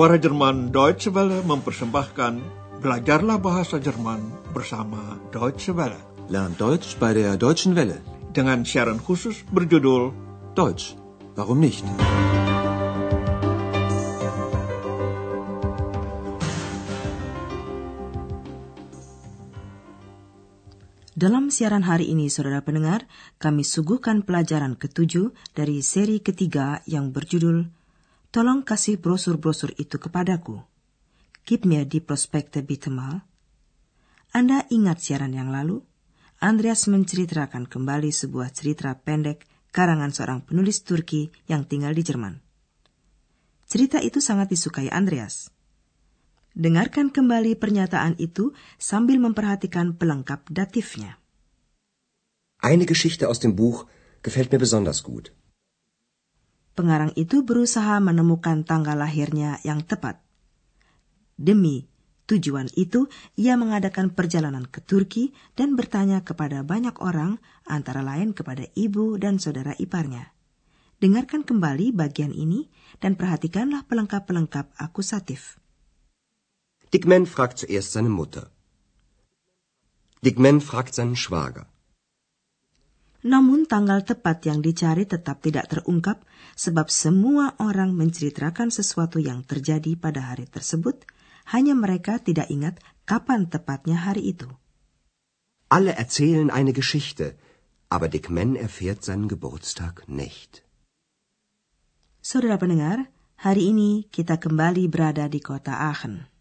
Suara Jerman Deutsche Welle mempersembahkan Belajarlah Bahasa Jerman bersama Deutsche Welle. Lernt Deutsch bei der Deutschen Welle. Dengan siaran khusus berjudul Deutsch, warum nicht? Dalam siaran hari ini, saudara pendengar, kami suguhkan pelajaran ketujuh dari seri ketiga yang berjudul Tolong kasih brosur-brosur itu kepadaku. Gib mir die Prospekte bitte mal. Anda ingat siaran yang lalu? Andreas menceritakan kembali sebuah cerita pendek karangan seorang penulis Turki yang tinggal di Jerman. Cerita itu sangat disukai Andreas. Dengarkan kembali pernyataan itu sambil memperhatikan pelengkap datifnya. Eine Geschichte aus dem Buch gefällt mir besonders gut. Pengarang itu berusaha menemukan tanggal lahirnya yang tepat. Demi tujuan itu, ia mengadakan perjalanan ke Turki dan bertanya kepada banyak orang, antara lain kepada ibu dan saudara iparnya. Dengarkan kembali bagian ini dan perhatikanlah pelengkap-pelengkap akusatif. Dickman fragt zuerst seine Mutter. Dickman fragt seinen Schwager. Namun tanggal tepat yang dicari tetap tidak terungkap sebab semua orang menceritakan sesuatu yang terjadi pada hari tersebut, hanya mereka tidak ingat kapan tepatnya hari itu. Alle erzählen eine Geschichte, aber Dick Man erfährt seinen Geburtstag nicht. Saudara pendengar, hari ini kita kembali berada di kota Aachen.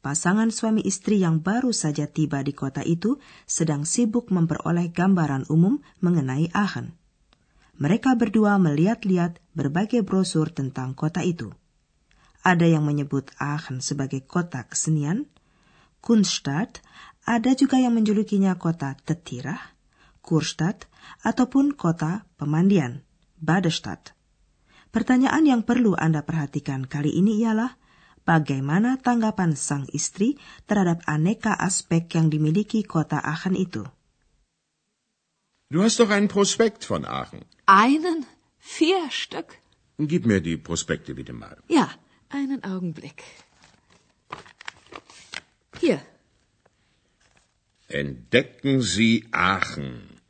Pasangan suami istri yang baru saja tiba di kota itu sedang sibuk memperoleh gambaran umum mengenai Aachen. Mereka berdua melihat-lihat berbagai brosur tentang kota itu. Ada yang menyebut Aachen sebagai kota kesenian, Kunststadt, ada juga yang menjulukinya kota tetirah, Kurstadt, ataupun kota pemandian, Badestadt. Pertanyaan yang perlu Anda perhatikan kali ini ialah, bagaimana tanggapan sang istri terhadap aneka aspek yang dimiliki kota Aachen itu. Du hast doch einen Prospekt von Aachen. Einen? Vier Stück? Gib mir die Prospekte bitte mal. Ja, einen Augenblick. Hier. Entdecken Sie Aachen.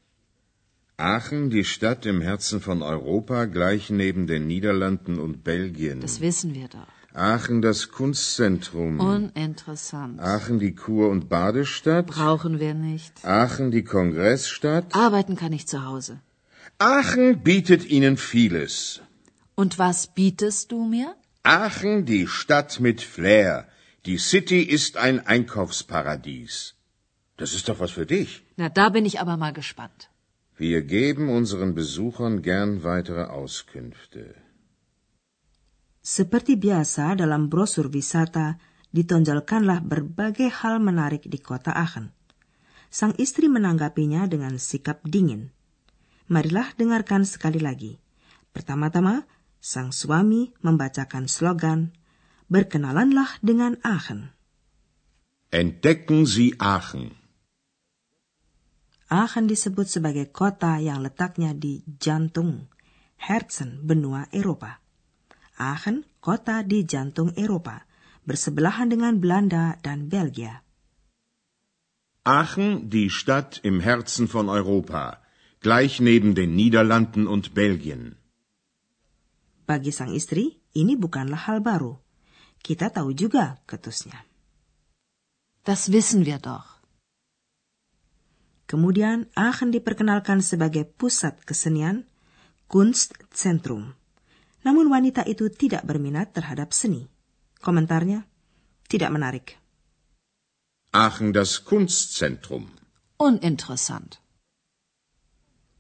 Aachen, die Stadt im Herzen von Europa, gleich neben den Niederlanden und Belgien. Das wissen wir doch. Aachen, das Kunstzentrum. Uninteressant. Aachen, die Kur- und Badestadt. Brauchen wir nicht. Aachen, die Kongressstadt. Arbeiten kann ich zu Hause. Aachen bietet Ihnen vieles. Und was bietest du mir? Aachen, die Stadt mit Flair. Die City ist ein Einkaufsparadies. Das ist doch was für dich. Na, da bin ich aber mal gespannt. Wir geben unseren Besuchern gern weitere Auskünfte. Seperti biasa dalam brosur wisata, ditonjolkanlah berbagai hal menarik di kota Aachen. Sang istri menanggapinya dengan sikap dingin. Marilah dengarkan sekali lagi. Pertama-tama, sang suami membacakan slogan, Berkenalanlah dengan Aachen. Entdecken Sie Aachen. Aachen disebut sebagai kota yang letaknya di jantung, Herzen benua Eropa. Aachen, kota di jantung Eropa, bersebelahan dengan Belanda dan Belgia. Aachen, die Stadt im Herzen von Europa, gleich neben den Niederlanden und Belgien. Bagi sang istri, ini bukanlah hal baru. Kita tahu juga ketusnya. Das wissen wir doch. Kemudian Aachen diperkenalkan sebagai pusat kesenian, Kunstzentrum. Namun wanita itu tidak berminat terhadap seni. Komentarnya, tidak menarik. Aachen, das Kunstzentrum. Uninteressant.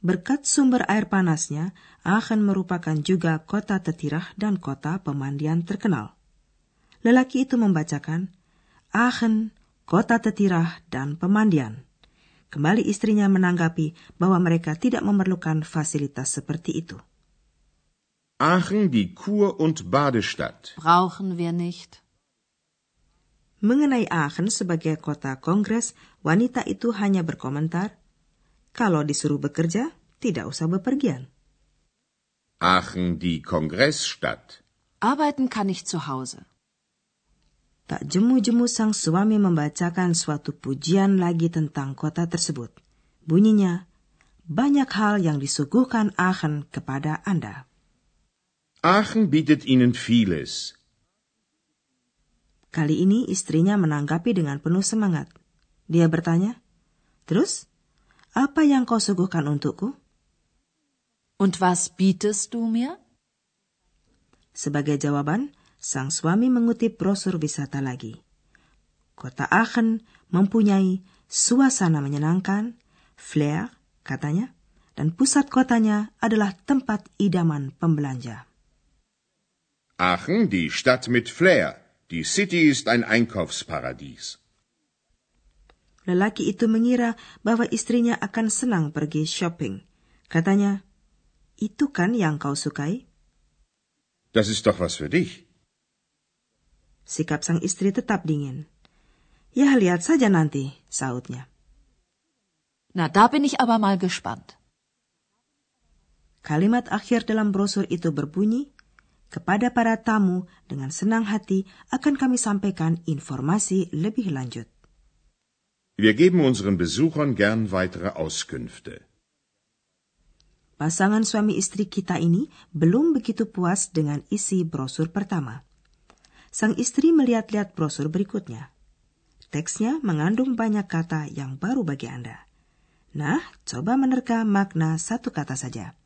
Berkat sumber air panasnya, Aachen merupakan juga kota tetirah dan kota pemandian terkenal. Lelaki itu membacakan, Aachen, kota tetirah dan pemandian. Kembali istrinya menanggapi bahwa mereka tidak memerlukan fasilitas seperti itu. Aachen, die Kur- und Badestadt. Brauchen wir nicht. Mengenai Aachen sebagai kota kongres, wanita itu hanya berkomentar, kalau disuruh bekerja, tidak usah bepergian. Aachen, die Kongressstadt. Arbeiten kann ich zu Hause. Tak jemu-jemu sang suami membacakan suatu pujian lagi tentang kota tersebut. Bunyinya, banyak hal yang disuguhkan Aachen kepada Anda. Aachen bietet Ihnen vieles. Kali ini istrinya menanggapi dengan penuh semangat. Dia bertanya, Terus, apa yang kau suguhkan untukku? Und was bietest du mir? Sebagai jawaban, sang suami mengutip brosur wisata lagi. Kota Aachen mempunyai suasana menyenangkan, flair, katanya, dan pusat kotanya adalah tempat idaman pembelanja. Aachen, die Stadt mit Flair. Die City ist ein Einkaufsparadies. Lelaki itu mengira bahwa istrinya akan senang pergi shopping. Katanya, itu kan yang kau sukai? Das ist doch was für dich. Sikap sang istri tetap dingin. Ya, lihat saja nanti, sautnya. Na, da bin ich aber mal gespannt. Kalimat akhir dalam brosur itu berbunyi, kepada para tamu dengan senang hati akan kami sampaikan informasi lebih lanjut. Wir geben unseren Besuchern gern weitere Auskünfte. Pasangan suami istri kita ini belum begitu puas dengan isi brosur pertama. Sang istri melihat-lihat brosur berikutnya. Teksnya mengandung banyak kata yang baru bagi Anda. Nah, coba menerka makna satu kata saja.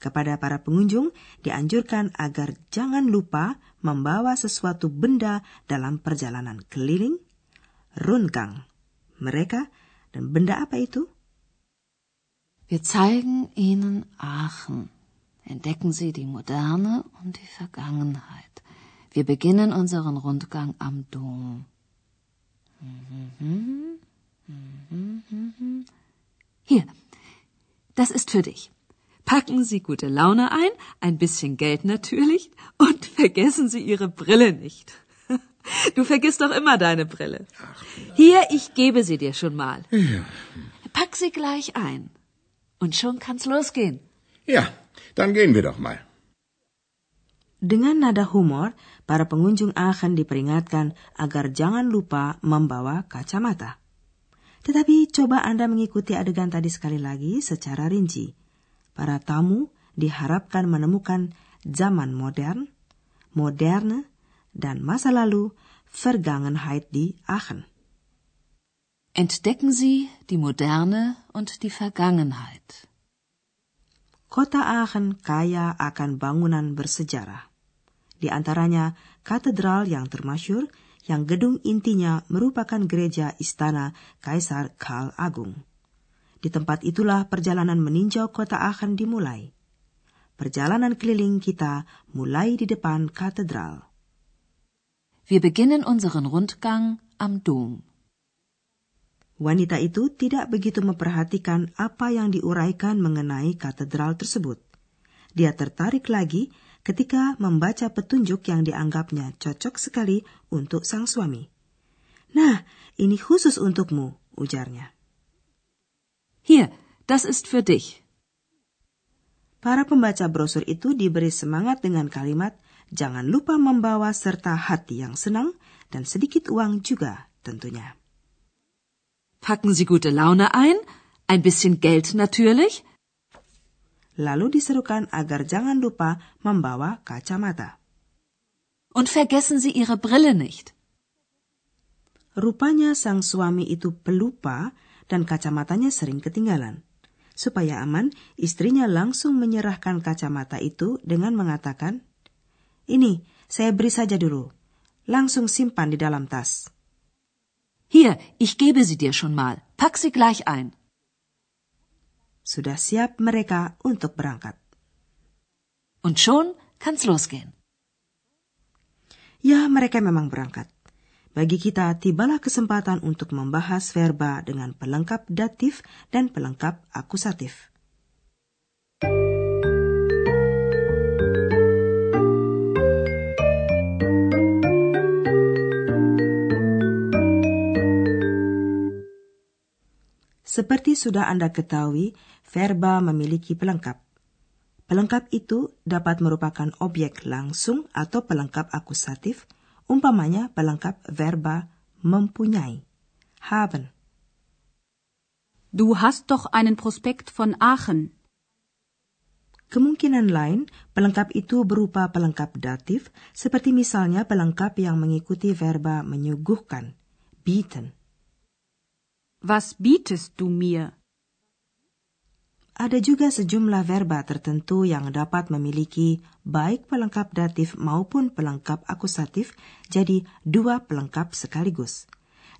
Kepada para pengunjung dianjurkan agar jangan lupa membawa sesuatu benda dalam perjalanan keliling, Rundgang. Mereka dan benda apa itu? Wir zeigen Ihnen Aachen. Entdecken Sie die Moderne und die Vergangenheit. Wir beginnen unseren Rundgang am Dom. Hier, das ist für dich. Packen Sie gute Laune ein, ein bisschen Geld natürlich, und vergessen Sie Ihre Brille nicht. Du vergisst doch immer deine Brille. Hier, ich gebe sie dir schon mal. Ja. Pack sie gleich ein. Und schon kann's losgehen. Ja, dann gehen wir doch mal. Dengan nada humor, para pengunjung akan diperingatkan agar jangan lupa membawa kacamata. Tetapi coba Anda mengikuti adegan tadi sekali lagi secara rinci. Para tamu diharapkan menemukan zaman modern, moderne, dan masa lalu Vergangenheit di Aachen. Entdecken Sie die Moderne und die Vergangenheit. Kota Aachen kaya akan bangunan bersejarah. Di antaranya katedral yang termasyur yang gedung intinya merupakan gereja istana Kaisar Karl Agung. Di tempat itulah perjalanan meninjau kota Aachen dimulai. Perjalanan keliling kita mulai di depan katedral. Wir beginnen unseren Rundgang am Dom. Wanita itu tidak begitu memperhatikan apa yang diuraikan mengenai katedral tersebut. Dia tertarik lagi ketika membaca petunjuk yang dianggapnya cocok sekali untuk sang suami. Nah, ini khusus untukmu, ujarnya. Hier, das ist für dich. Para pembaca brosur itu diberi semangat dengan kalimat Jangan lupa membawa serta hati yang senang dan sedikit uang juga tentunya. Packen Sie gute Laune ein, ein bisschen Geld natürlich. Lalu diserukan agar jangan lupa membawa kacamata. Und vergessen Sie Ihre Brille nicht. Rupanya sang suami itu pelupa dan kacamatanya sering ketinggalan. Supaya aman, istrinya langsung menyerahkan kacamata itu dengan mengatakan, ini, saya beri saja dulu. Langsung simpan di dalam tas. Hier, ich gebe sie dir schon mal. Pack sie gleich ein. Sudah siap mereka untuk berangkat. Und schon kann's losgehen. Ya, mereka memang berangkat. Bagi kita, tibalah kesempatan untuk membahas verba dengan pelengkap datif dan pelengkap akusatif. Seperti sudah Anda ketahui, verba memiliki pelengkap. Pelengkap itu dapat merupakan objek langsung atau pelengkap akusatif, Umpamanya pelengkap verba mempunyai. Haben. Du hast doch einen Prospekt von Aachen. Kemungkinan lain, pelengkap itu berupa pelengkap datif, seperti misalnya pelengkap yang mengikuti verba menyuguhkan, bieten. Was bietest du mir? Ada juga sejumlah verba tertentu yang dapat memiliki baik pelengkap datif maupun pelengkap akusatif, jadi dua pelengkap sekaligus.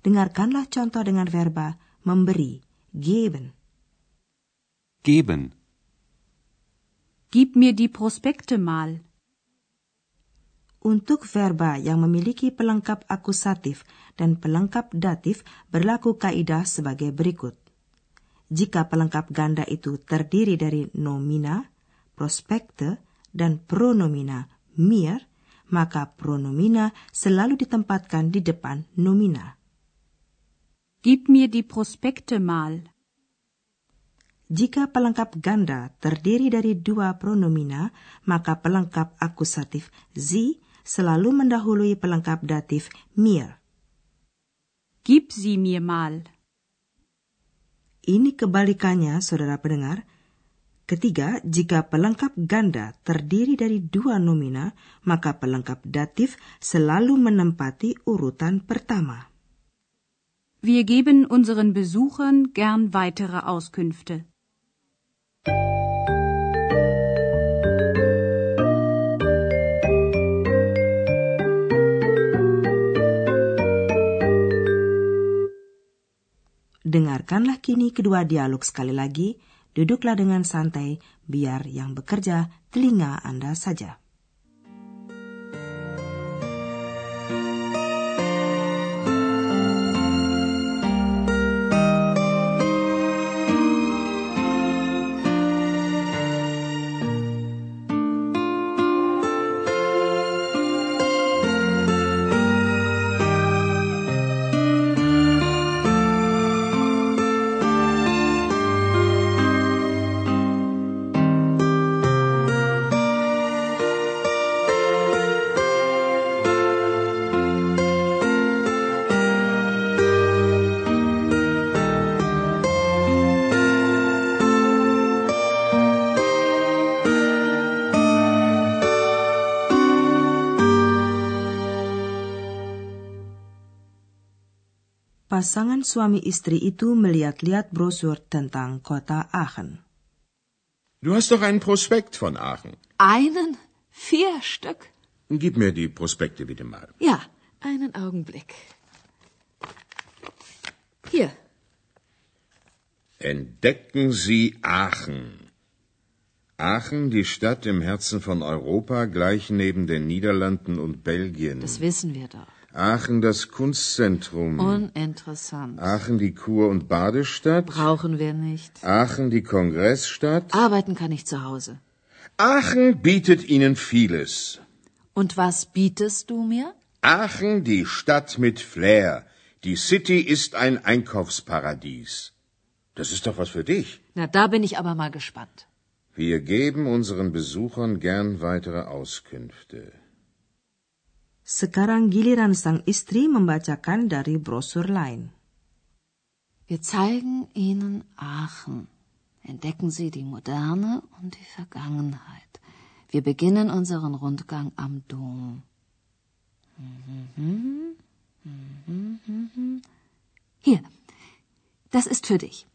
Dengarkanlah contoh dengan verba memberi, geben. Geben. Gib mir die Prospekte mal. Untuk verba yang memiliki pelengkap akusatif dan pelengkap datif berlaku kaidah sebagai berikut. Jika pelengkap ganda itu terdiri dari nomina, prospekte, dan pronomina mir, maka pronomina selalu ditempatkan di depan nomina. Gib mir die Prospekte mal. Jika pelengkap ganda terdiri dari dua pronomina, maka pelengkap akusatif sie selalu mendahului pelengkap datif mir. Gib sie mir mal. Ini kebalikannya, saudara pendengar. Ketiga, jika pelengkap ganda terdiri dari dua nomina, maka pelengkap datif selalu menempati urutan pertama. Wir geben unseren Besuchern gern weitere Auskünfte. Dengarkanlah kini kedua dialog sekali lagi. Duduklah dengan santai, biar yang bekerja telinga Anda saja. Pasangan suami istri itu melihat-lihat brosur tentang kota Aachen. Du hast doch einen Prospekt von Aachen. Einen? Vier Stück? Gib mir die Prospekte bitte mal. Ja, einen Augenblick. Hier. Entdecken Sie Aachen. Aachen, die Stadt im Herzen von Europa, gleich neben den Niederlanden und Belgien. Das wissen wir doch. Aachen das Kunstzentrum. Uninteressant. Aachen die Kur- und Badestadt. Brauchen wir nicht. Aachen die Kongressstadt. Arbeiten kann ich zu Hause. Aachen bietet Ihnen vieles. Und was bietest du mir? Aachen die Stadt mit Flair. Die City ist ein Einkaufsparadies. Das ist doch was für dich. Na, da bin ich aber mal gespannt. Wir geben unseren Besuchern gern weitere Auskünfte. Sekarang giliran sang istri membacakan dari brosur lain. Wir zeigen Ihnen Aachen. Entdecken Sie die Moderne und die Vergangenheit. Wir beginnen unseren Rundgang am Dom. Hier, das ist für dich.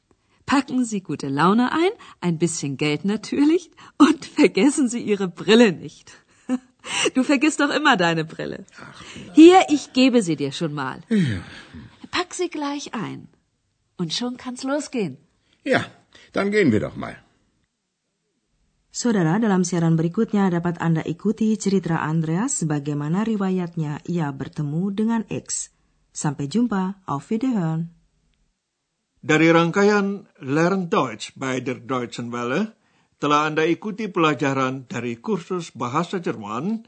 Packen Sie gute Laune ein, ein bisschen Geld natürlich und vergessen Sie Ihre Brille nicht. Du vergisst doch immer deine Brille. Hier, ich gebe sie dir schon mal. Pack sie gleich ein. Und schon kann's losgehen. Ja, dann gehen wir doch mal. Saudara, dalam siaran berikutnya dapat Anda ikuti cerita Andreas bagaimana riwayatnya ia bertemu dengan X. Sampai jumpa, auf Wiederhören. Dari rangkaian Learn Deutsch bei der Deutschen Welle, telah Anda ikuti pelajaran dari kursus bahasa Jerman